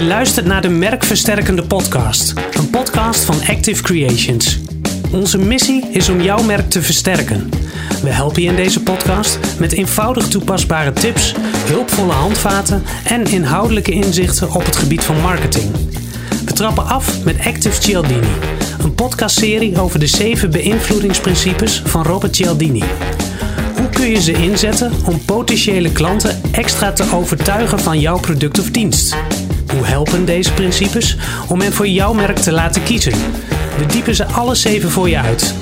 Je luistert naar de Merkversterkende Podcast, een podcast van Active Creations. Onze missie is om jouw merk te versterken. We helpen je in deze podcast met eenvoudig toepasbare tips, hulpvolle handvaten en inhoudelijke inzichten op het gebied van marketing. We trappen af met Active Cialdini, een podcastserie over de zeven beïnvloedingsprincipes van Robert Cialdini. Hoe kun je ze inzetten om potentiële klanten extra te overtuigen van jouw product of dienst? Hoe helpen deze principes om hen voor jouw merk te laten kiezen? We diepen ze alle zeven voor je uit.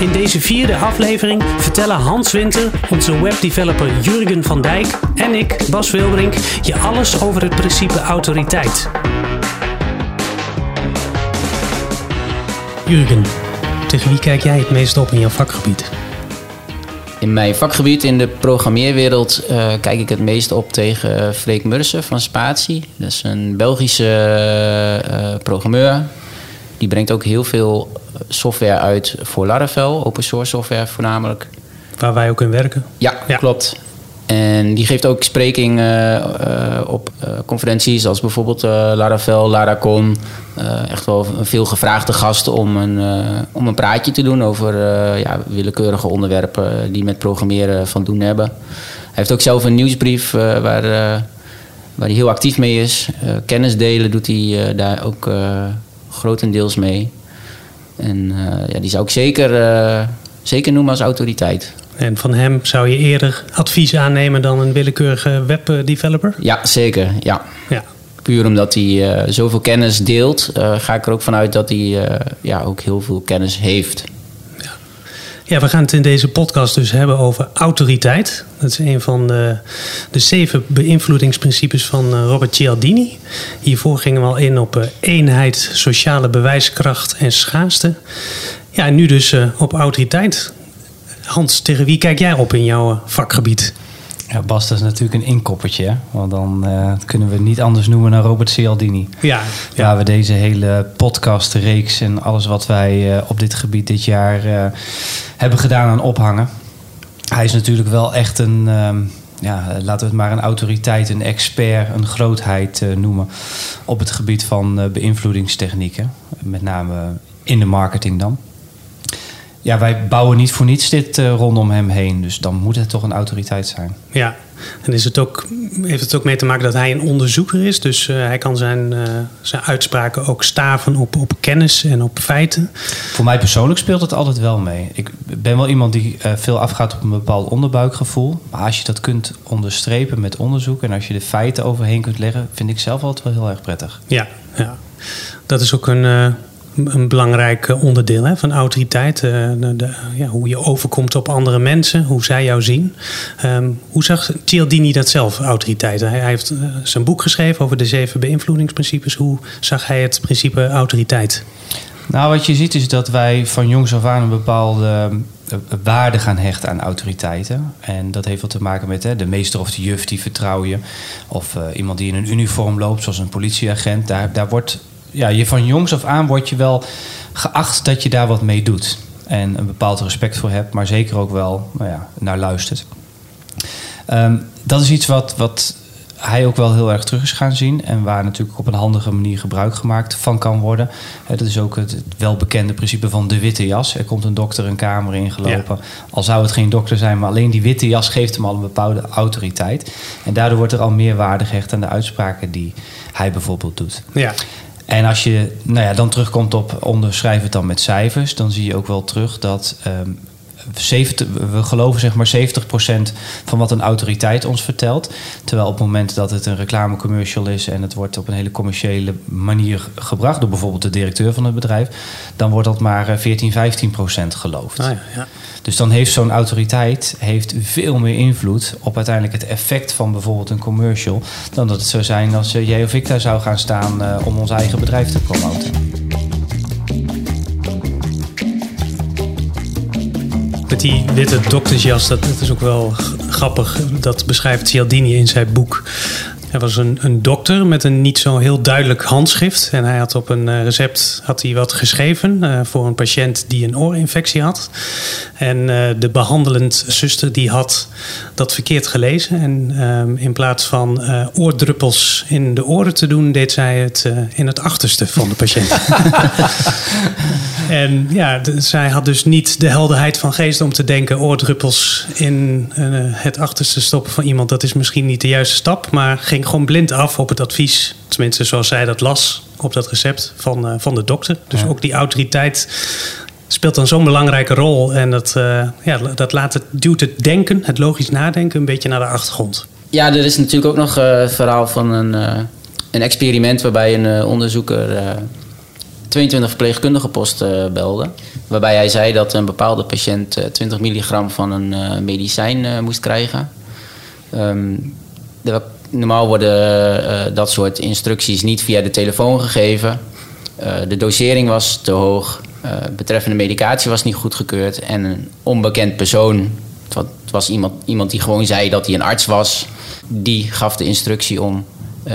In deze vierde aflevering vertellen Hans Winter, onze webdeveloper Jurgen van Dijk en ik, Bas Wilbrink, je alles over het principe autoriteit. Jurgen, tegen wie kijk jij het meest op in jouw vakgebied? In mijn vakgebied in de programmeerwereld uh, kijk ik het meest op tegen Freek Mursen van Spatie. Dat is een Belgische uh, programmeur. Die brengt ook heel veel software uit voor Laravel, open source software voornamelijk. Waar wij ook in werken. Ja, ja. klopt. En die geeft ook spreking uh, uh, op uh, conferenties als bijvoorbeeld Laravel, Laracon. echt wel een veel gevraagde gast om een, om een praatje te doen over ja, willekeurige onderwerpen die met programmeren van doen hebben. Hij heeft ook zelf een nieuwsbrief waar, waar hij heel actief mee is. kennis delen doet hij daar ook grotendeels mee. En ja, die zou ik zeker, zeker noemen als autoriteit. En van hem zou je eerder advies aannemen dan een willekeurige webdeveloper? Ja, zeker. Ja. ja. Puur omdat hij uh, zoveel kennis deelt, uh, ga ik er ook vanuit dat hij uh, ja, ook heel veel kennis heeft. Ja. ja, we gaan het in deze podcast dus hebben over autoriteit. Dat is een van de, de zeven beïnvloedingsprincipes van Robert Cialdini. Hiervoor gingen we al in op eenheid, sociale bewijskracht en schaarste. Ja, en nu dus op autoriteit. Hans, tegen wie kijk jij op in jouw vakgebied? Ja, Bas, dat is natuurlijk een inkoppertje. Hè? Want dan uh, kunnen we het niet anders noemen dan Robert Cialdini. Ja, ja. Waar we deze hele podcastreeks en alles wat wij uh, op dit gebied dit jaar uh, hebben gedaan aan ophangen. Hij is natuurlijk wel echt een, um, ja, laten we het maar een autoriteit, een expert, een grootheid noemen. Op het gebied van beïnvloedingstechnieken. Met name in de marketing dan ja, wij bouwen niet voor niets dit uh, rondom hem heen. Dus dan moet het toch een autoriteit zijn. Ja, en is het ook, heeft het ook mee te maken dat hij een onderzoeker is? Dus uh, hij kan zijn, uh, zijn uitspraken ook staven op, op kennis en op feiten? Voor mij persoonlijk speelt het altijd wel mee. Ik ben wel iemand die veel afgaat op een bepaald onderbuikgevoel. Maar als je dat kunt onderstrepen met onderzoek... en als je de feiten overheen kunt leggen... vind ik zelf altijd wel heel erg prettig. Ja, ja. dat is ook een een belangrijk onderdeel hè, van autoriteit. De, de, ja, hoe je overkomt op andere mensen, hoe zij jou zien. Um, hoe zag Cialdini dat zelf, autoriteit? Hij, heeft uh, zijn boek geschreven over de zeven beïnvloedingsprincipes. Hoe zag hij het principe autoriteit? Nou, wat je ziet is dat wij van jongs af aan een bepaalde waarde gaan hechten aan autoriteiten. En dat heeft wat te maken met hè, de meester of de juf, die vertrouw je. Of iemand die in een uniform loopt, zoals een politieagent. Daar, daar wordt ja, je van jongs af aan word je wel geacht dat je daar wat mee doet. En een bepaald respect voor hebt, maar zeker ook wel nou ja, naar luistert. Um, dat is iets wat, wat hij ook wel heel erg terug is gaan zien. En waar natuurlijk op een handige manier gebruik gemaakt van kan worden. dat is ook het, welbekende principe van de witte jas. Er komt een dokter een kamer ingelopen. Ja. Al zou het geen dokter zijn, maar alleen die witte jas geeft hem al een bepaalde autoriteit. En daardoor wordt er al meer waarde gehecht aan de uitspraken die hij bijvoorbeeld doet. Ja. En als je nou ja, dan terugkomt op onderschrijf het dan met cijfers, dan zie je ook wel terug dat um, 70, we geloven zeg maar 70% van wat een autoriteit ons vertelt. Terwijl op het moment dat het een reclamecommercial is en het wordt op een hele commerciële manier gebracht door bijvoorbeeld de directeur van het bedrijf, dan wordt dat maar 14, 15% geloofd. Ah, ja, ja. Dus dan heeft zo'n autoriteit heeft veel meer invloed op uiteindelijk het effect van bijvoorbeeld een commercial. Dan dat het zou zijn als uh, jij of ik daar zou gaan staan uh, om ons eigen bedrijf te promoten. Met die witte doktersjas, dat, dat is ook wel grappig. Dat beschrijft Cialdini in zijn boek. Er was een, een dokter met een niet zo heel duidelijk handschrift. En hij had op een eh, recept had hij wat geschreven uh, voor een patiënt die een oorinfectie had. En uh, de behandelend zuster die had dat verkeerd gelezen. En um, in plaats van oordruppels in de oren te doen, deed zij het in het achterste van de patiënt. en ja, zij had dus niet de helderheid van geest om te denken: oordruppels in het achterste stoppen van iemand, dat is misschien niet de juiste stap. Maar ging gewoon blind af op het advies, tenminste zoals zij dat las op dat recept van, uh, van de dokter. Dus ook die autoriteit speelt dan zo'n belangrijke rol. En dat, uh, ja, dat laat het, duwt het denken, het logisch nadenken, een beetje naar de achtergrond. Ja, er is natuurlijk ook nog uh, het verhaal van een, een experiment waarbij een onderzoeker 22 verpleegkundigen post belde. Waarbij hij zei dat een bepaalde patiënt 20 milligram van een medicijn moest krijgen. Um, de normaal worden uh, dat soort instructies niet via de telefoon gegeven. Uh, de dosering was te hoog. Uh, betreffende medicatie was niet goedgekeurd. En een onbekend persoon, het was iemand, iemand die gewoon zei dat hij een arts was, die gaf de instructie om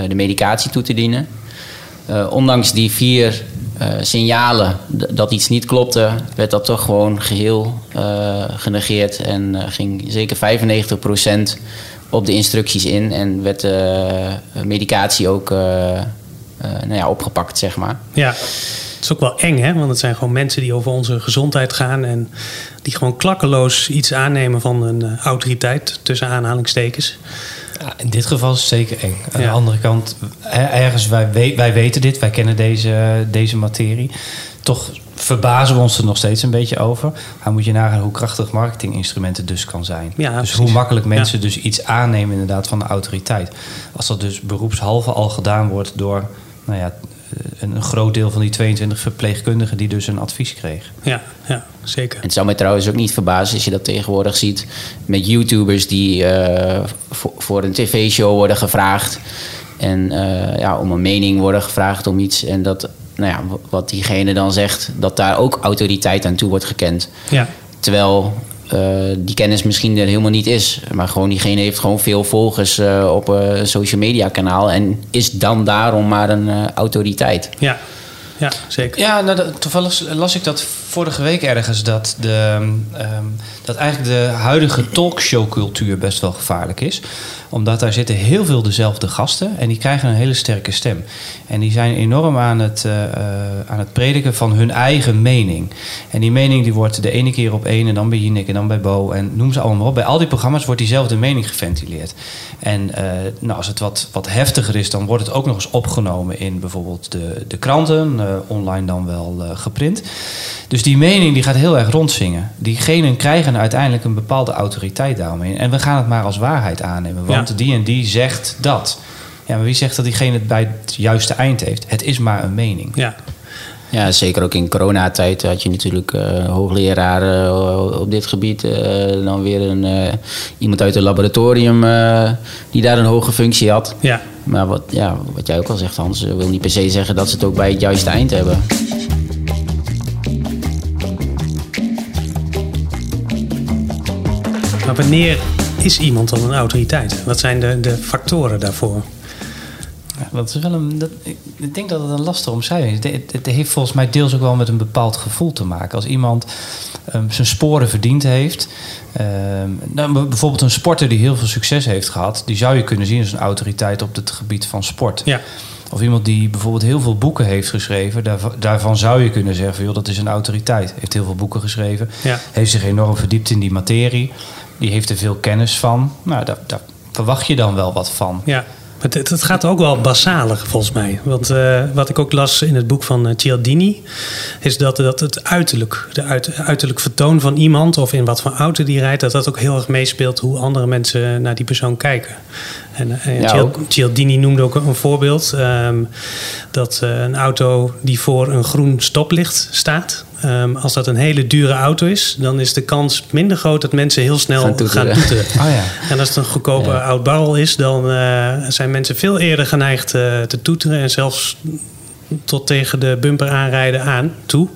de medicatie toe te dienen. ondanks die vier signalen dat iets niet klopte, werd dat toch gewoon geheel genegeerd. En ging zeker 95 procent op de instructies in en werd de uh, medicatie ook uh, uh, nou ja, opgepakt, zeg maar. Ja, het is ook wel eng, hè? Want het zijn gewoon mensen die over onze gezondheid gaan en die gewoon klakkeloos iets aannemen van een autoriteit, tussen aanhalingstekens. Ja, in dit geval is het zeker eng. Aan ja. de andere kant, ergens, wij, wij weten dit, wij kennen deze, deze materie. Toch verbazen we ons er nog steeds een beetje over. Maar moet je nagaan hoe krachtig marketinginstrumenten dus kan zijn. Ja, dus precies. hoe makkelijk mensen dus iets aannemen inderdaad van de autoriteit. Als dat dus beroepshalve al gedaan wordt door nou ja, een, groot deel van die 22 verpleegkundigen die dus een advies kregen. Ja, ja zeker. En het zou mij trouwens ook niet verbazen als je dat tegenwoordig ziet met YouTubers die uh, voor, voor, een tv-show worden gevraagd. En uh, ja, om een mening worden gevraagd om iets. En dat nou ja, wat diegene dan zegt, dat daar ook autoriteit aan toe wordt gekend. Ja. Terwijl uh, die kennis misschien er helemaal niet is. Maar gewoon diegene heeft gewoon veel volgers uh, op een uh, social media kanaal. En is dan daarom maar een autoriteit. Ja, ja zeker. Ja, nou, toevallig las ik dat vorige week ergens. Dat, de, um, dat eigenlijk de huidige talkshowcultuur best wel gevaarlijk is omdat daar zitten heel veel dezelfde gasten en die krijgen een hele sterke stem. En die zijn enorm aan het, uh, aan het prediken van hun eigen mening. En die mening die wordt de ene keer op één en dan bij Jinek en dan bij Bo en noem ze allemaal op. Bij al die programma's wordt diezelfde mening geventileerd. En uh, nou, als het wat, wat heftiger is, dan wordt het ook nog eens opgenomen in bijvoorbeeld de, de kranten, online dan wel geprint. Dus die mening die gaat heel erg rondzingen. Diegenen krijgen uiteindelijk een bepaalde autoriteit daarmee. En we gaan het maar als waarheid aannemen. Want die en die zegt dat. Ja, maar wie zegt dat diegene het bij het juiste eind heeft? Het is maar een mening. Ja. Ja, zeker ook in coronatijd had je natuurlijk uh, hoogleraren uh, op dit gebied. Uh, dan weer een, iemand uit het laboratorium die daar een hoge functie had. Ja. Maar wat, ja, wat jij ook al zegt, Hans, wil niet per se zeggen dat ze het ook bij het juiste eind hebben. Maar wanneer is iemand dan een autoriteit? Wat zijn de, de factoren daarvoor? Ja, dat is wel een, dat, ik denk dat het een lastige omschrijving is. Het, het, heeft volgens mij deels ook wel met een bepaald gevoel te maken. Als iemand um, zijn sporen verdiend heeft. Um, nou, bijvoorbeeld een sporter die heel veel succes heeft gehad, die zou je kunnen zien als een autoriteit op het gebied van sport. Ja. Of iemand die bijvoorbeeld heel veel boeken heeft geschreven. daarvan zou je kunnen zeggen: joh, dat is een autoriteit. Heeft heel veel boeken geschreven. Ja. Heeft zich enorm verdiept in die materie die heeft er veel kennis van. Nou, daar, daar verwacht je dan wel wat van. Ja. Het, het, gaat ook wel basaler volgens mij. Want uh, wat ik ook las in het boek van uh, Cialdini... is dat, dat het uiterlijk, de uit, uiterlijk vertoon van iemand... of in wat voor auto die rijdt... dat dat ook heel erg meespeelt hoe andere mensen naar die persoon kijken. En uh, ja, Cialdini noemde ook een voorbeeld... Um, dat een auto die voor een groen stoplicht staat... Um, als dat een hele dure auto is, dan is de kans minder groot dat mensen heel snel gaan toeteren. Gaan toeteren. Oh, ja. En als het een goedkope ja. oud barrel is, dan uh, zijn mensen veel eerder geneigd uh, te toeteren en zelfs tot tegen de bumper aanrijden aan toe.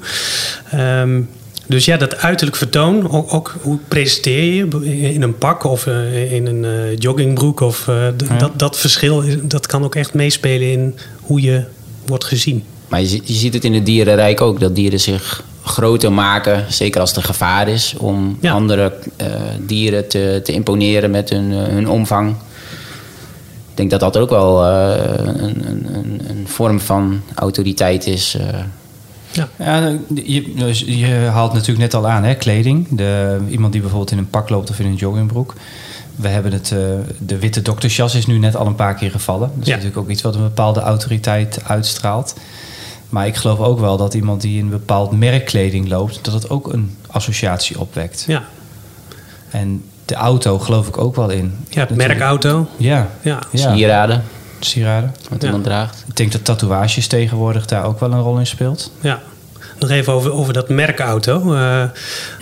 Um, Dus ja, dat uiterlijk vertoon, ook, ook hoe presenteer je in een pak of uh, in een uh, joggingbroek. Of, uh, Ja. dat, dat verschil, dat kan ook echt meespelen in hoe je wordt gezien. Maar je, zi- je ziet het in het dierenrijk ook, dat dieren zich groter maken, zeker als er gevaar is, om Ja. andere eh, dieren te, te imponeren met hun, eh, hun omvang. Ik denk dat dat ook wel eh, een, een, een, een vorm van autoriteit is. Eh. Ja, je, je haalt natuurlijk net al aan, hè, kleding. De, iemand die bijvoorbeeld in een pak loopt of in een joggingbroek. We hebben het, eh, de witte doktersjas is nu net al een paar keer gevallen. Dat is Ja. natuurlijk ook iets wat een bepaalde autoriteit uitstraalt. Maar ik geloof ook wel dat iemand die in een bepaald merk kleding loopt, dat het ook een associatie opwekt. Ja, En de auto geloof ik ook wel in. ja het merkauto. Ja, Ja, ja. Sieraden, sieraden. wat Ja. iemand draagt. Ik denk dat tatoeages tegenwoordig daar ook wel een rol in speelt. ja. Nog even over, over dat merkauto. Eh,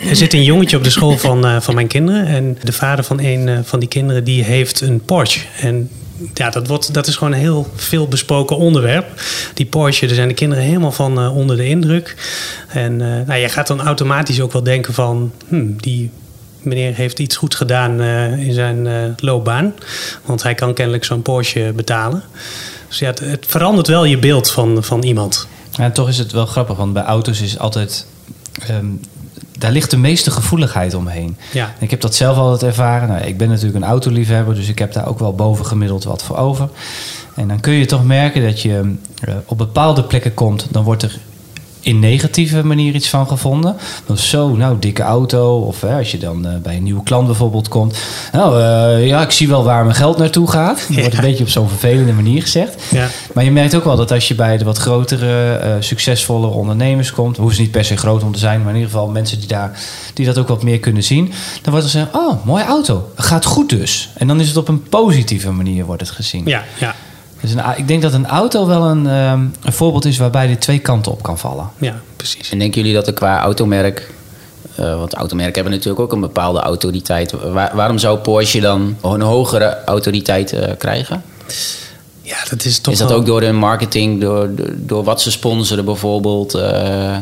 er zit een jongetje op de school van, eh, van mijn kinderen. En de vader van een eh, van die kinderen die heeft een Porsche. En ja, dat, wordt, dat is gewoon een heel veel besproken onderwerp. Die Porsche, daar zijn de kinderen helemaal van onder de indruk. En eh nou, je gaat dan automatisch ook wel denken van... Hmm, die meneer heeft iets goed gedaan eh, in zijn eh, loopbaan. Want hij kan kennelijk zo'n Porsche betalen. Dus ja, het, het verandert wel je beeld van, van iemand. Ja, toch is het wel grappig, want bij auto's is altijd. ehm, daar ligt de meeste gevoeligheid omheen. Ja. Ik heb dat zelf altijd ervaren. Nou, ik ben natuurlijk een autoliefhebber, dus ik heb daar ook wel bovengemiddeld wat voor over. En dan kun je toch merken dat je eh, op bepaalde plekken komt, dan wordt er in negatieve manier iets van gevonden. Dan zo, nou, dikke auto. Of hè, als je dan eh, bij een nieuwe klant bijvoorbeeld komt. Nou, eh, ja, ik zie wel waar mijn geld naartoe gaat. Dat wordt een beetje op zo'n vervelende manier gezegd. Ja. Maar je merkt ook wel dat als je bij de wat grotere, eh, succesvolle ondernemers komt, hoeven ze niet per se groot om te zijn, maar in ieder geval mensen die, daar, die dat ook wat meer kunnen zien, dan wordt er gezegd: Oh, mooie auto. Gaat goed dus. En dan is het op een positieve manier wordt het gezien. Ja, ja, Dus een, ik denk dat een auto wel een, ehm, een voorbeeld is waarbij dit twee kanten op kan vallen. ja, precies. En denken jullie dat er qua automerk... eh, want automerken hebben natuurlijk ook een bepaalde autoriteit. Waar- waarom zou Porsche dan een hogere autoriteit eh, krijgen? Ja, dat is toch is dat wel- ook door hun marketing, door, door, door wat ze sponsoren bijvoorbeeld? eh,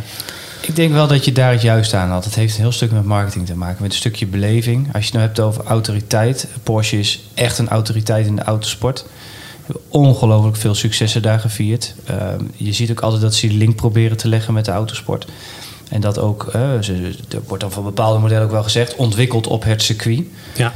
Ik denk wel dat je daar het juist aan had. Het heeft een heel stuk met marketing te maken, met een stukje beleving. Als je het nou hebt over autoriteit. Porsche is echt een autoriteit in de autosport. Ongelooflijk veel successen daar gevierd. Ehm, je ziet ook altijd dat ze die link proberen te leggen met de autosport. En dat ook, eh, ze, er wordt dan van bepaalde modellen ook wel gezegd, ontwikkeld op het circuit. Ja,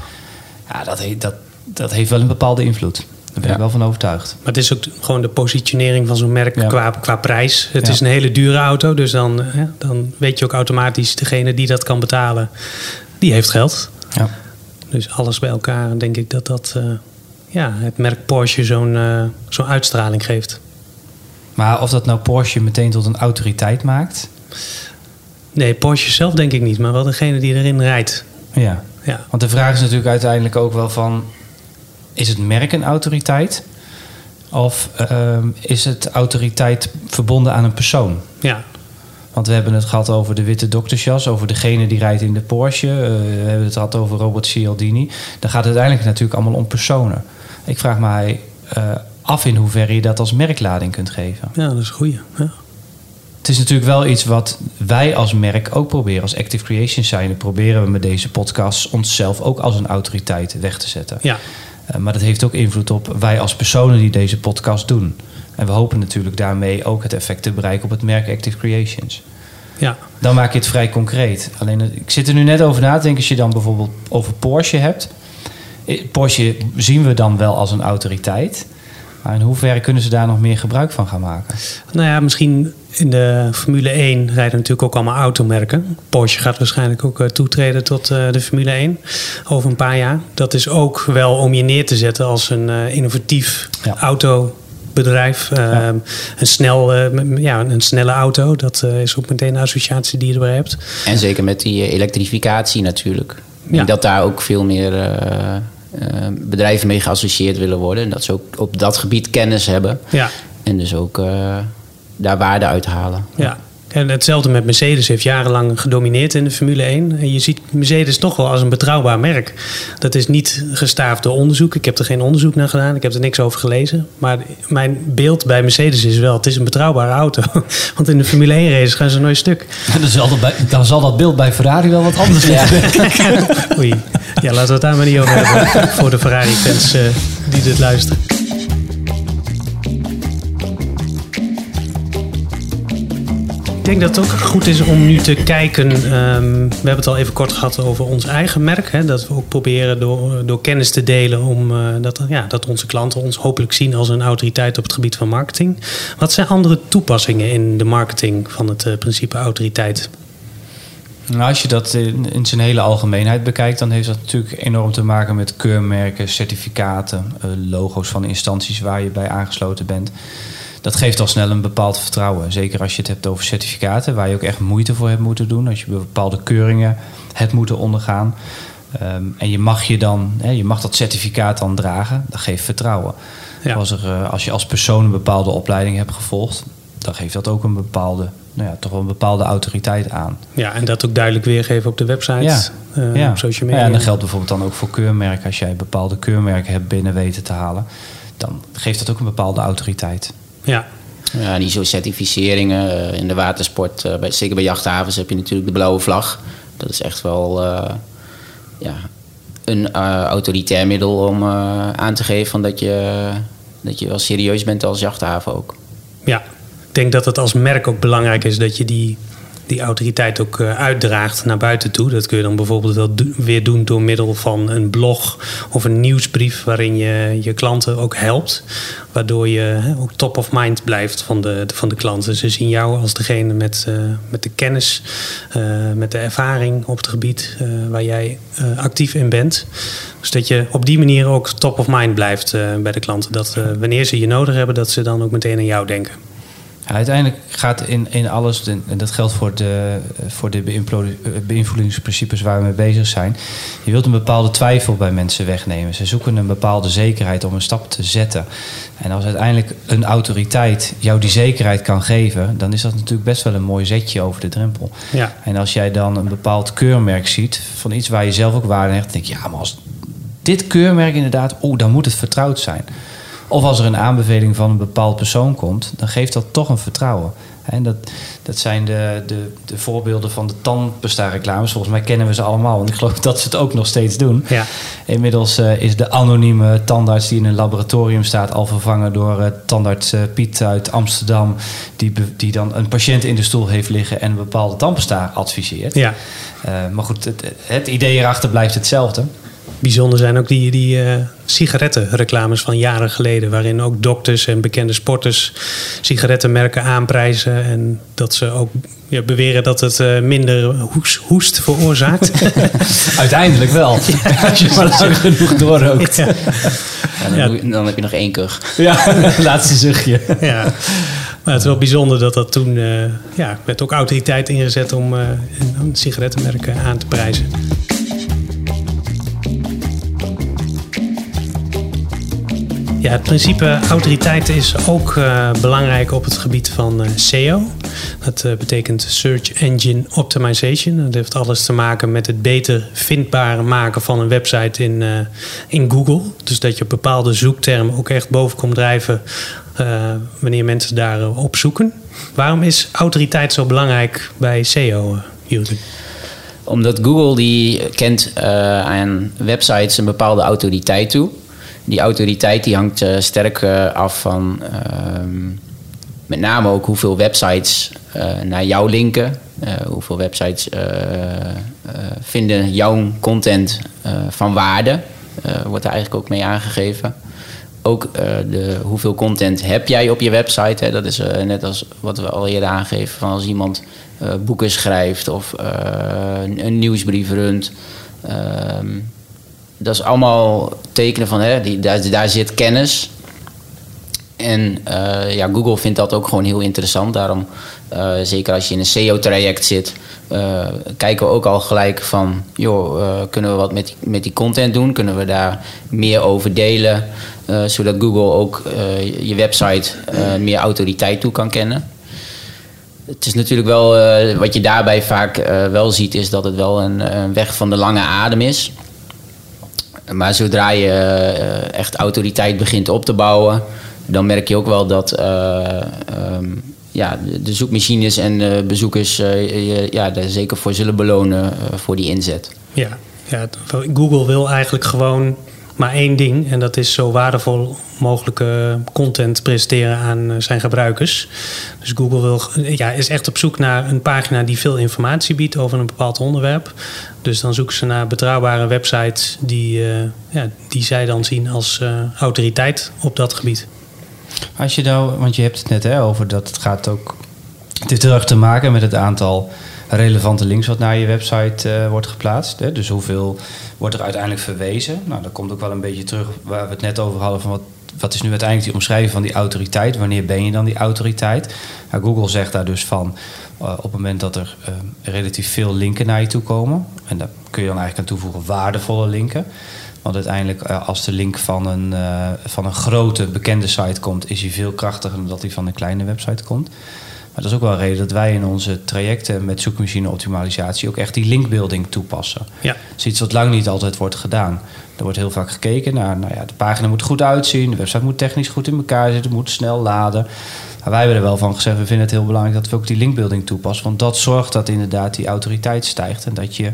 Ja, dat, he- dat, dat heeft wel een bepaalde invloed. Daar ben Ja. ik wel van overtuigd. maar het is ook gewoon de positionering van zo'n merk Ja. qua, qua prijs. Het Ja. is een hele dure auto, dus dan, hè, dan weet je ook automatisch... degene die dat kan betalen, die heeft geld. Ja. Dus alles bij elkaar denk ik dat dat... eh, ja, het merk Porsche zo'n eh, zo'n uitstraling geeft. Maar of dat nou Porsche meteen tot een autoriteit maakt... Nee, Porsche zelf denk ik niet, maar wel degene die erin rijdt. Ja, Ja, Want de vraag is natuurlijk uiteindelijk ook wel van... is het merk een autoriteit? Of ehm, is het autoriteit verbonden aan een persoon? ja, Want we hebben het gehad over de witte doktersjas... over degene die rijdt in de Porsche. eh, we hebben het gehad over Robert Cialdini. Dan gaat het uiteindelijk natuurlijk allemaal om personen. Ik vraag mij eh, af in hoeverre je dat als merklading kunt geven. ja dat is een goeie. Ja. Het is natuurlijk wel iets wat wij als merk ook proberen. Als Active Creation zijn, proberen we met deze podcast onszelf ook als een autoriteit weg te zetten. ja, Eh, maar dat heeft ook invloed op wij als personen die deze podcast doen. En we hopen natuurlijk daarmee ook het effect te bereiken op het merk Active Creations. ja. Dan maak je het vrij concreet. Alleen, eh, ik zit er nu net over na te denken als je dan bijvoorbeeld over Porsche hebt. Eh, Porsche zien we dan wel als een autoriteit. Maar in hoeverre kunnen ze daar nog meer gebruik van gaan maken? Nou ja, misschien in de Formule 1 rijden natuurlijk ook allemaal automerken. Porsche gaat waarschijnlijk ook eh, toetreden tot eh, de Formule 1 over een paar jaar. Dat is ook wel om je neer te zetten als een eh, innovatief Ja. autobedrijf. Eh, een, snel, eh, m- ja, een snelle auto, dat eh, is ook meteen een associatie die je erbij hebt. en zeker met die elektrificatie natuurlijk. Denk dat daar ook veel meer eh, eh, bedrijven mee geassocieerd willen worden. En dat ze ook op dat gebied kennis hebben. Ja, En dus ook eh, daar waarde uithalen. ja. En hetzelfde met Mercedes heeft jarenlang gedomineerd in de Formule 1. En je ziet Mercedes toch wel als een betrouwbaar merk. Dat is niet gestaafd door onderzoek. Ik heb er geen onderzoek naar gedaan. Ik heb er niks over gelezen. Maar mijn beeld bij Mercedes is wel... het is een betrouwbare auto. Want in de Formule 1 races gaan ze nooit stuk. Dan zal dat, bij, dan zal dat beeld bij Ferrari wel wat anders zijn. Ja. Oei. Ja, laten we het daar maar niet over hebben. Voor de Ferrari-fans uh, die dit luisteren. Ik denk dat het ook goed is om nu te kijken. Um, we hebben het al even kort gehad over ons eigen merk. Hè, dat we ook proberen door, door kennis te delen. Om, uh, dat, ja, dat onze klanten ons hopelijk zien als een autoriteit op het gebied van marketing. Wat zijn andere toepassingen in de marketing van het uh, principe autoriteit? Nou, als je dat in, in, zijn hele algemeenheid bekijkt, dan heeft dat natuurlijk enorm te maken met keurmerken, certificaten, uh, logo's van instanties waar je bij aangesloten bent dat geeft al snel een bepaald vertrouwen. Zeker als je het hebt over certificaten, waar je ook echt moeite voor hebt moeten doen. Als je bepaalde keuringen hebt moeten ondergaan. Um, en je mag, je, dan, hè, je mag dat certificaat dan dragen, dat geeft vertrouwen. Ja. Als, er, uh, als je als persoon een bepaalde opleiding hebt gevolgd, dan geeft dat ook een bepaalde, nou ja, toch wel een bepaalde autoriteit aan. Ja, en dat ook duidelijk weergeven op de website, ja. Uh, ja. op social media. Ja, en dat geldt bijvoorbeeld dan ook voor keurmerken. Als jij bepaalde keurmerken hebt binnen weten te halen, dan geeft dat ook een bepaalde autoriteit. Ja. Ja, die zo certificeringen in de watersport, uh, bij, zeker bij jachthavens heb je natuurlijk de blauwe vlag. Dat is echt wel uh, ja, een uh, autoritair middel om aan te geven van dat, je, dat je wel serieus bent als jachthaven ook. Ja, ik denk dat het als merk ook belangrijk is dat je die die autoriteit ook uh, uitdraagt naar buiten toe. Dat kun je dan bijvoorbeeld wel weer doen door middel van een blog of een nieuwsbrief waarin je je klanten ook helpt. Waardoor je ook top of mind blijft van de, van de klanten. Ze zien jou als degene met, uh, met de kennis, uh, met de ervaring op het gebied waar jij actief in bent. Dus dat je op die manier ook top of mind blijft bij de klanten. Dat wanneer ze je nodig hebben, dat ze dan ook meteen aan jou denken. Uiteindelijk gaat in, in alles, en dat geldt voor de, voor de beïnvloedingsprincipes waar we mee bezig zijn. Je wilt een bepaalde twijfel bij mensen wegnemen. Ze zoeken een bepaalde zekerheid om een stap te zetten. En als uiteindelijk een autoriteit jou die zekerheid kan geven, dan is dat natuurlijk best wel een mooi zetje over de drempel. Ja. En als jij dan een bepaald keurmerk ziet van iets waar je zelf ook waarde hecht, denk je, ja, maar als dit keurmerk inderdaad, oh, dan moet het vertrouwd zijn. Of als er een aanbeveling van een bepaald persoon komt, dan geeft dat toch een vertrouwen. En dat, dat zijn de, de, de voorbeelden van de tandpasta-reclames. Volgens mij kennen we ze allemaal. Want ik geloof dat ze het ook nog steeds doen. Ja. Inmiddels uh, is de anonieme tandarts die in een laboratorium staat... al vervangen door uh, tandarts uh, Piet uit Amsterdam... Die, die dan een patiënt in de stoel heeft liggen... en een bepaalde tandpasta adviseert. Ja. maar goed, het, het idee erachter blijft hetzelfde. Bijzonder zijn ook die, die uh, sigarettenreclames van jaren geleden. Waarin ook dokters en bekende sporters sigarettenmerken aanprijzen. En dat ze ook ja, beweren dat het uh, minder hoes, hoest veroorzaakt. Uiteindelijk wel. Ja, als je maar lang genoeg doorrookt. Ja. Ja, dan, dan, heb je nog één kuch. Ja, laatste zuchtje. Ja. Maar het is wel bijzonder dat dat toen... Uh, ja, werd ook autoriteit ingezet om een sigarettenmerk aan te prijzen. Ja, het principe autoriteit is ook uh, belangrijk op het gebied van uh, SEO. Dat uh, betekent Search Engine Optimization. Dat heeft alles te maken met het beter vindbaar maken van een website in, in Google. Dus dat je bepaalde zoektermen ook echt boven komt drijven wanneer mensen daarop zoeken. Waarom is autoriteit zo belangrijk bij SEO, Jurgen? Omdat Google die kent aan websites een bepaalde autoriteit toe die autoriteit die hangt uh, sterk uh, af van uh, met name ook hoeveel websites naar jou linken. hoeveel websites vinden jouw content van waarde. wordt er eigenlijk ook mee aangegeven. Ook de, hoeveel content heb jij op je website. Hè? Dat is net als wat we al eerder aangeven. Van als iemand boeken schrijft of een, een nieuwsbrief runt ehm, dat is allemaal tekenen van, hè, die, daar, daar zit kennis. En uh, ja, Google vindt dat ook gewoon heel interessant. Daarom, uh, zeker als je in een SEO-traject zit, uh, kijken we ook al gelijk van, joh, kunnen we wat met die, met die content doen? Kunnen we daar meer over delen? zodat Google ook je website meer autoriteit toe kan kennen. het is natuurlijk wel, eh, wat je daarbij vaak eh, wel ziet, is dat het wel een, een weg van de lange adem is. Maar zodra je eh, echt autoriteit begint op te bouwen, dan merk je ook wel dat ehm, ja, de zoekmachines en bezoekers je ja, er zeker voor zullen belonen voor die inzet. Ja, ja, Google wil eigenlijk gewoon maar één ding. En dat is zo waardevol mogelijke content presenteren aan eh, zijn gebruikers. Dus Google wil, ja, is echt op zoek naar een pagina die veel informatie biedt over een bepaald onderwerp. Dus dan zoeken ze naar betrouwbare websites die, uh, ja, die zij dan zien als uh, autoriteit op dat gebied. Als je nou, want je hebt het net hè, over dat het gaat ook. Het heeft heel erg te maken met het aantal relevante links wat naar je website wordt geplaatst. Hè? Dus hoeveel wordt er uiteindelijk verwezen? Nou, dat komt ook wel een beetje terug waar we het net over hadden van wat, wat is nu uiteindelijk die omschrijving van die autoriteit? Wanneer ben je dan die autoriteit? Nou, Google zegt daar dus van uh, op het moment dat er uh, relatief veel linken naar je toe komen. En daar kun je dan eigenlijk aan toevoegen waardevolle linken. Want uiteindelijk, als de link van een, van een grote bekende site komt, is hij veel krachtiger dan dat hij van een kleine website komt. Maar dat is ook wel een reden dat wij in onze trajecten met zoekmachine optimalisatie ook echt die linkbuilding toepassen. Ja. Dat is iets wat lang niet altijd wordt gedaan. Er wordt heel vaak gekeken naar, nou ja, de pagina moet goed uitzien, de website moet technisch goed in elkaar zitten, moet snel laden. Maar wij hebben er wel van gezegd, we vinden het heel belangrijk dat we ook die linkbuilding toepassen. Want dat zorgt dat inderdaad die autoriteit stijgt en dat je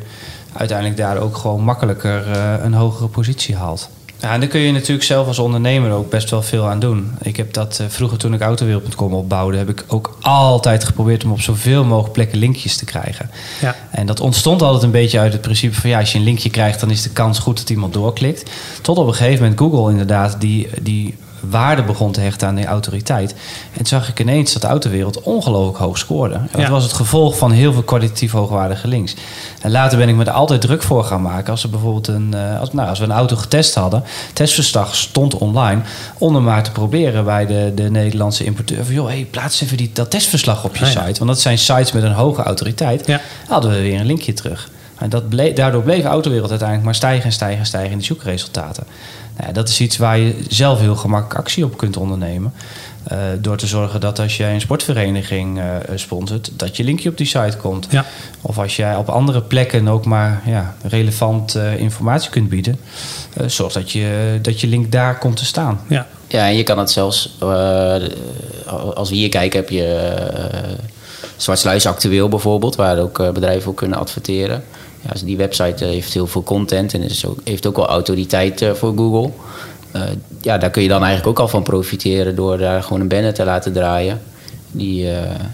uiteindelijk daar ook gewoon makkelijker uh, een hogere positie haalt. Ja, en daar kun je natuurlijk zelf als ondernemer ook best wel veel aan doen. Ik heb dat uh, vroeger toen ik autowereld.com opbouwde, heb ik ook altijd geprobeerd om op zoveel mogelijk plekken linkjes te krijgen. Ja. En dat ontstond altijd een beetje uit het principe van ja, als je een linkje krijgt, dan is de kans goed dat iemand doorklikt. Tot op een gegeven moment Google inderdaad die, die waarde begon te hechten aan die autoriteit. En toen zag ik ineens dat de autowereld ongelooflijk hoog scoorde. En dat was het gevolg van heel veel kwalitatief hoogwaardige links. En later ben ik me er altijd druk voor gaan maken. Als, er bijvoorbeeld een, eh, als, nou, als we een auto getest hadden, testverslag stond online, om maar te proberen bij de, de Nederlandse importeur. Van, joh, hey, plaats even die, dat testverslag op je ah, site. Want dat zijn sites met een hoge autoriteit. Ja. Hadden we weer een linkje terug. En dat bleef, daardoor bleef de autowereld uiteindelijk maar stijgen en stijgen en stijgen in de zoekresultaten. Nou, dat is iets waar je zelf heel gemakkelijk actie op kunt ondernemen. Uh, door te zorgen dat als jij een sportvereniging uh, sponsort, dat je linkje op die site komt. Ja. Of als jij op andere plekken ook maar ja, relevant uh, informatie kunt bieden, zorg dat je, dat je link daar komt te staan. Ja, ja en je kan het zelfs, als we hier kijken, heb je Zwartsluis Actueel bijvoorbeeld, waar ook bedrijven ook kunnen adverteren dus die website eh, heeft heel veel content en is ook, heeft ook wel autoriteit eh, voor Google. Eh, ja, daar kun je dan eigenlijk ook al van profiteren door daar gewoon een banner te laten draaien die,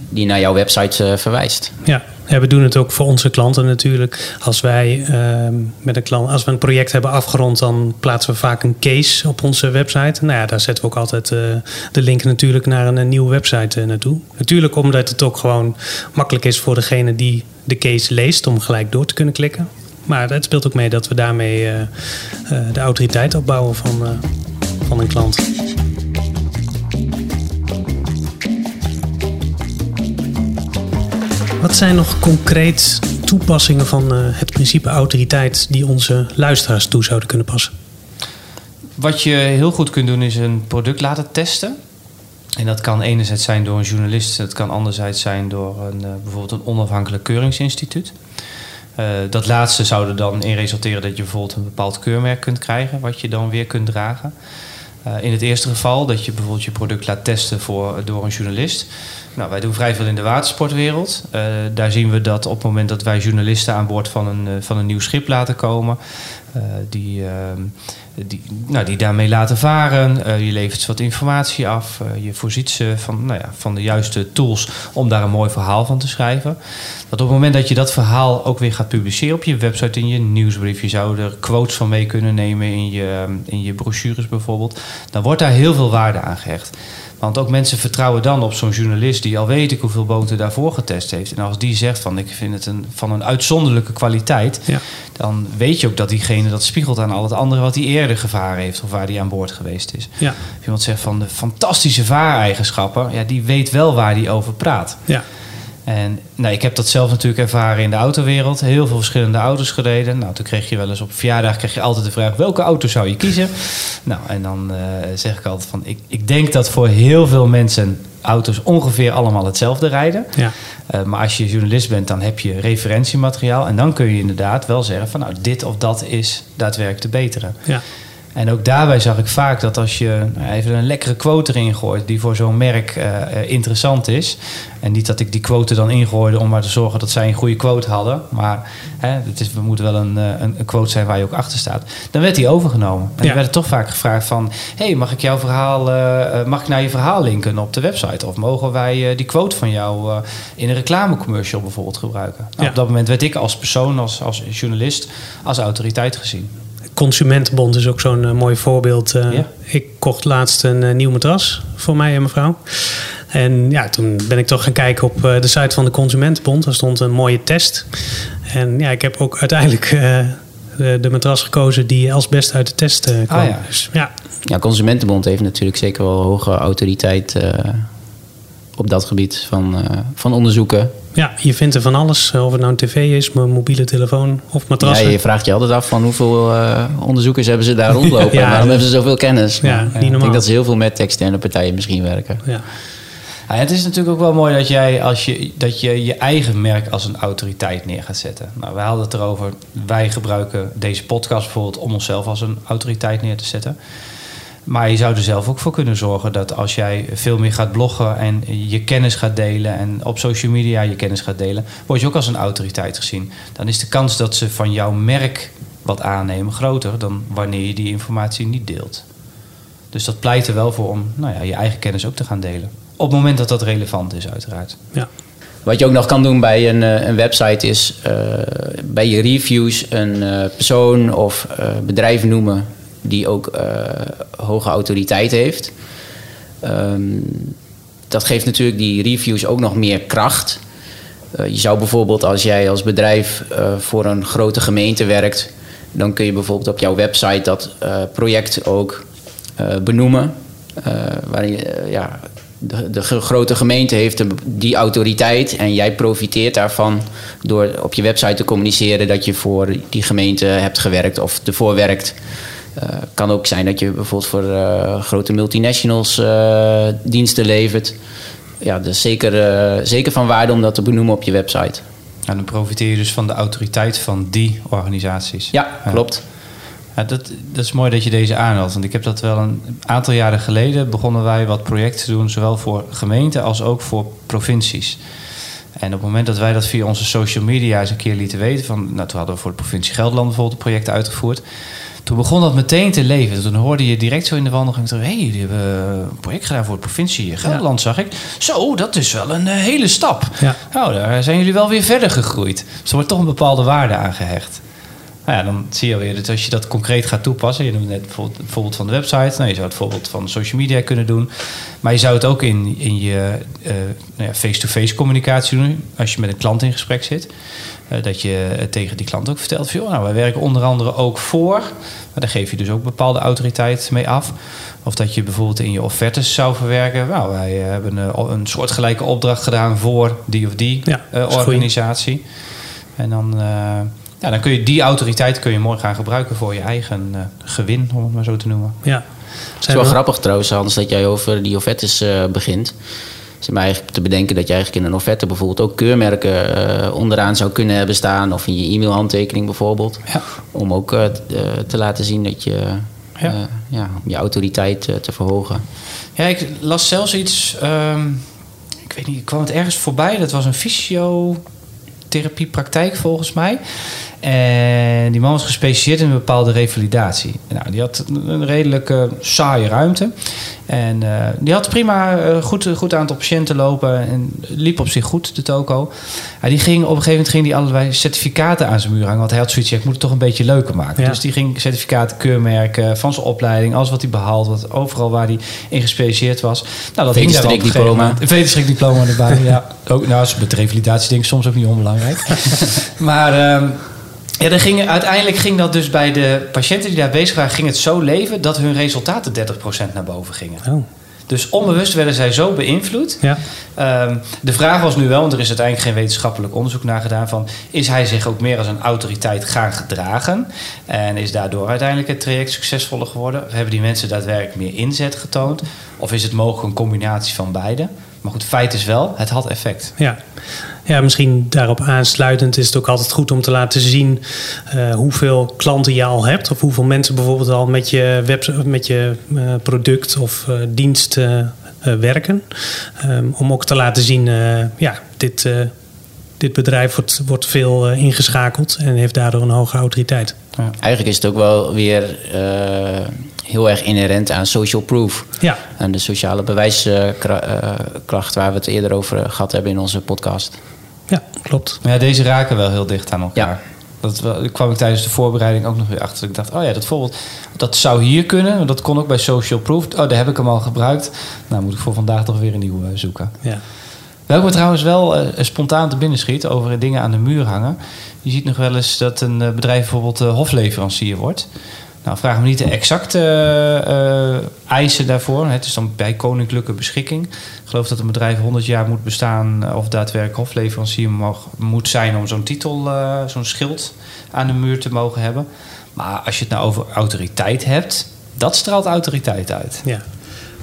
die naar jouw website verwijst. Ja. We doen het ook voor onze klanten natuurlijk. Als wij uh, met een klant, als we een project hebben afgerond, dan plaatsen we vaak een case op onze website. Nou ja, daar zetten we ook altijd de link natuurlijk naar een, nieuwe website naartoe. Natuurlijk omdat het ook gewoon makkelijk is voor degene die de case leest om gelijk door te kunnen klikken. Maar het speelt ook mee dat we daarmee uh, de autoriteit opbouwen van, van een klant. Wat zijn nog concreet toepassingen van het principe autoriteit die onze luisteraars toe zouden kunnen passen? Wat je heel goed kunt doen is een product laten testen. En dat kan enerzijds zijn door een journalist, het kan anderzijds zijn door een, uh, bijvoorbeeld een onafhankelijk keuringsinstituut. Uh, dat laatste zou er dan in resulteren dat je bijvoorbeeld een bepaald keurmerk kunt krijgen, wat je dan weer kunt dragen. Uh, in het eerste geval dat je bijvoorbeeld je product laat testen voor, door een journalist. Nou, wij doen vrij veel in de watersportwereld. Uh, daar zien we dat op het moment dat wij journalisten aan boord van een, uh, van een nieuw schip laten komen, die, ehm, die, nou, die daarmee laten varen. je levert ze wat informatie af. je voorziet ze van, nou ja, van de juiste tools om daar een mooi verhaal van te schrijven. Dat op het moment dat je dat verhaal ook weer gaat publiceren op je website, in je nieuwsbrief, je zou er quotes van mee kunnen nemen in je, in je brochures bijvoorbeeld, dan wordt daar heel veel waarde aan gehecht. Want ook mensen vertrouwen dan op zo'n journalist die al weet ik hoeveel boten daarvoor getest heeft. En als die zegt van ik vind het een, van een uitzonderlijke kwaliteit, ja. dan weet je ook dat diegene dat spiegelt aan al het andere wat hij eerder gevaren heeft of waar hij aan boord geweest is. Ja. Als iemand zegt van de fantastische vaareigenschappen, ja, die weet wel waar hij over praat. Ja. En nou, ik heb dat zelf natuurlijk ervaren in de autowereld. Heel veel verschillende auto's gereden. Nou, toen kreeg je wel eens op verjaardag kreeg je altijd de vraag: welke auto zou je kiezen? Nou, en dan uh, zeg ik altijd van: ik, ik denk dat voor heel veel mensen auto's ongeveer allemaal hetzelfde rijden. Ja. Uh, maar als je journalist bent, dan heb je referentiemateriaal. En dan kun je inderdaad wel zeggen van nou, dit of dat is daadwerkelijk te beteren. Ja. En ook daarbij zag ik vaak dat als je nou, even een lekkere quote erin gooit die voor zo'n merk uh, interessant is. En niet dat ik die quote dan ingooide om maar te zorgen dat zij een goede quote hadden. Maar hè, het is, we moeten wel een, een, een, quote zijn waar je ook achter staat. Dan werd die overgenomen. En ja. dan werd toch vaak gevraagd van... hey, mag ik jouw verhaal, uh, mag ik naar je verhaal linken op de website? Of mogen wij uh, die quote van jou in een reclamecommercial bijvoorbeeld gebruiken? Nou, ja. Op dat moment werd ik als persoon, als, als journalist, als autoriteit gezien. Consumentenbond is ook zo'n uh, mooi voorbeeld. Uh, ja. Ik kocht laatst een uh, nieuw matras voor mij en mevrouw. En ja, toen ben ik toch gaan kijken op de site van de Consumentenbond. Daar stond een mooie test. En ja, ik heb ook uiteindelijk de, de, matras gekozen die als beste uit de test kwam. Ah, ja. Dus, ja. ja, Consumentenbond heeft natuurlijk zeker wel hoge autoriteit op dat gebied van, van onderzoeken. Ja, je vindt er van alles. Of het nou een tv is, mijn mobiele telefoon of matrassen. Ja, je vraagt je altijd af van hoeveel uh, onderzoekers hebben ze daar rondlopen. ja, en waarom hebben ze zoveel kennis? Ja, niet normaal. Ik denk dat ze heel veel met externe partijen misschien werken. Ja. Ja, het is natuurlijk ook wel mooi dat jij als je, dat je je eigen merk als een autoriteit neer gaat zetten. Nou, we hadden het erover. Wij gebruiken deze podcast bijvoorbeeld om onszelf als een autoriteit neer te zetten. Maar je zou er zelf ook voor kunnen zorgen dat als jij veel meer gaat bloggen en je kennis gaat delen en op social media je kennis gaat delen, word je ook als een autoriteit gezien. Dan is de kans dat ze van jouw merk wat aannemen groter dan wanneer je die informatie niet deelt. Dus dat pleit er wel voor om nou ja, je eigen kennis ook te gaan delen. Op het moment dat dat relevant is, uiteraard. Ja. Wat je ook nog kan doen bij een, een website is uh, bij je reviews een uh, persoon of uh, bedrijf noemen die ook uh, hoge autoriteit heeft. Um, dat geeft natuurlijk die reviews ook nog meer kracht. Uh, je zou bijvoorbeeld als jij als bedrijf uh, voor een grote gemeente werkt, dan kun je bijvoorbeeld op jouw website dat project ook benoemen. waarin ja, de, de, grote gemeente heeft die autoriteit en jij profiteert daarvan door op je website te communiceren dat je voor die gemeente hebt gewerkt of ervoor werkt. Het uh, kan ook zijn dat je bijvoorbeeld voor uh, grote multinationals uh, diensten levert. Ja, dus zeker, zeker van waarde om dat te benoemen op je website. En dan profiteer je dus van de autoriteit van die organisaties. Ja, klopt. Ja, dat, dat is mooi dat je deze aanhaalt. Want ik heb dat wel een aantal jaren geleden begonnen wij wat projecten te doen, zowel voor gemeenten als ook voor provincies. En op het moment dat wij dat via onze social media eens een keer lieten weten, van, nou, toen hadden we voor de provincie Gelderland bijvoorbeeld een project uitgevoerd. Toen begon dat meteen te leven. Toen hoorde je direct zo in de wandeling... hé, hey, die hebben een project gedaan voor de provincie Gelderland, ja. zag ik. Zo, dat is wel een uh, hele stap. Ja. Nou, daar zijn jullie wel weer verder gegroeid. Dus er wordt toch een bepaalde waarde aan gehecht. Nou ja, dan zie je weer dat als je dat concreet gaat toepassen... je noemde net bijvoorbeeld, bijvoorbeeld van de website... Nou, je zou het bijvoorbeeld van social media kunnen doen... maar je zou het ook in, in je uh, nou ja, face-to-face communicatie doen... als je met een klant in gesprek zit... Uh, dat je tegen die klant ook vertelt... Van, joh, nou, wij werken onder andere ook voor... maar daar geef je dus ook bepaalde autoriteit mee af... Of dat je bijvoorbeeld in je offertes zou verwerken. Nou, wij hebben een, een soortgelijke opdracht gedaan voor die of die ja, uh, organisatie. En dan, ja, dan kun je die autoriteit kun je mooi gaan gebruiken voor je eigen uh, gewin, om het maar zo te noemen. Ja. Het is wel grappig trouwens, Hans, dat jij over die offertes begint. Het is me eigenlijk te bedenken dat je eigenlijk in een offerte bijvoorbeeld ook keurmerken onderaan zou kunnen hebben staan. Of in je e-mailhandtekening bijvoorbeeld. Ja. Om ook te laten zien dat je ja. Uh, ja, om je autoriteit uh, te verhogen. Ja, ik las zelfs iets. Um, ik weet niet, ik kwam het ergens voorbij. Dat was een fysiotherapiepraktijk volgens mij. En die man was gespecialiseerd in een bepaalde revalidatie. Nou, die had een redelijk uh, saaie ruimte. En uh, die had prima uh, goed, goed aantal patiënten lopen en liep op zich goed, de toko. Ja, die ging, op een gegeven moment ging die allerlei certificaten aan zijn muur hangen. Want hij had zoiets, ik moet het toch een beetje leuker maken. Ja. Dus die ging certificaten, keurmerken van zijn opleiding, alles wat hij behaald, wat overal waar hij in gespecialiseerd was. Nou, dat hing daar op een gegeven moment. Een diploma erbij, ja. Ook, nou, met revalidatie denk ik soms ook niet onbelangrijk. maar... Um, ja, dan ging, uiteindelijk ging dat dus bij de patiënten die daar bezig waren, ging het zo leven dat hun resultaten 30% naar boven gingen. Oh. Dus onbewust werden zij zo beïnvloed. Ja. Um, de vraag was nu wel, want er is uiteindelijk geen wetenschappelijk onderzoek naar gedaan van is hij zich ook meer als een autoriteit gaan gedragen en is daardoor uiteindelijk het traject succesvoller geworden? Hebben die mensen daadwerkelijk meer inzet getoond? Of is het mogelijk een combinatie van beide? Maar goed, feit is wel, het had effect. Ja. Ja, misschien daarop aansluitend is het ook altijd goed om te laten zien uh, hoeveel klanten je al hebt. Of hoeveel mensen bijvoorbeeld al met je, web, met je uh, product of uh, dienst werken. Um, om ook te laten zien, ja, dit, dit bedrijf wordt, wordt veel ingeschakeld en heeft daardoor een hoge autoriteit. Ja. Eigenlijk is het ook wel weer heel erg inherent aan social proof. Ja. En de sociale bewijskracht waar we het eerder over gehad hebben in onze podcast. Ja, klopt. Ja, deze raken wel heel dicht aan elkaar. Ja. Dat kwam ik tijdens de voorbereiding ook nog weer achter. Ik dacht, oh ja, dat voorbeeld, dat zou hier kunnen. Dat kon ook bij Social Proof. Oh, daar heb ik hem al gebruikt. Nou, moet ik voor vandaag toch weer een nieuwe zoeken. Ja. Welke me trouwens wel uh, spontaan te binnen schiet over dingen aan de muur hangen. Je ziet nog wel eens dat een bedrijf bijvoorbeeld uh, hofleverancier wordt. Nou, vraag me niet de exacte uh, eisen daarvoor. Het is dan bij koninklijke beschikking. Ik geloof dat een bedrijf 100 jaar moet bestaan eh, of daadwerkelijk hofleverancier mag, moet zijn om zo'n titel, zo'n schild aan de muur te mogen hebben. Maar als je het nou over autoriteit hebt, dat straalt autoriteit uit. Ja.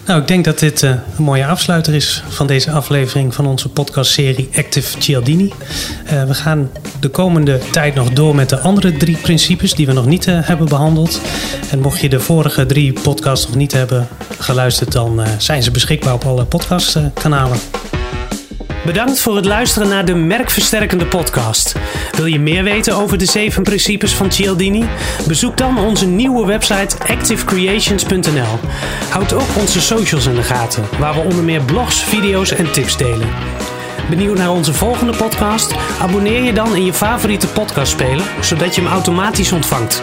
Nou, ik denk dat dit uh, een mooie afsluiter is van deze aflevering van onze podcastserie Active Cialdini. Uh, we gaan de komende tijd nog door met de andere drie principes die we nog niet uh, hebben behandeld. En mocht je de vorige drie podcasts nog niet hebben geluisterd, dan zijn ze beschikbaar op alle podcastkanalen. Bedankt voor het luisteren naar de Merkversterkende podcast. Wil je meer weten over de zeven principes van Cialdini? Bezoek dan onze nieuwe website activecreations.nl. Houd ook onze socials in de gaten, waar we onder meer blogs, video's en tips delen. Benieuwd naar onze volgende podcast? Abonneer je dan in je favoriete podcastspeler, zodat je hem automatisch ontvangt.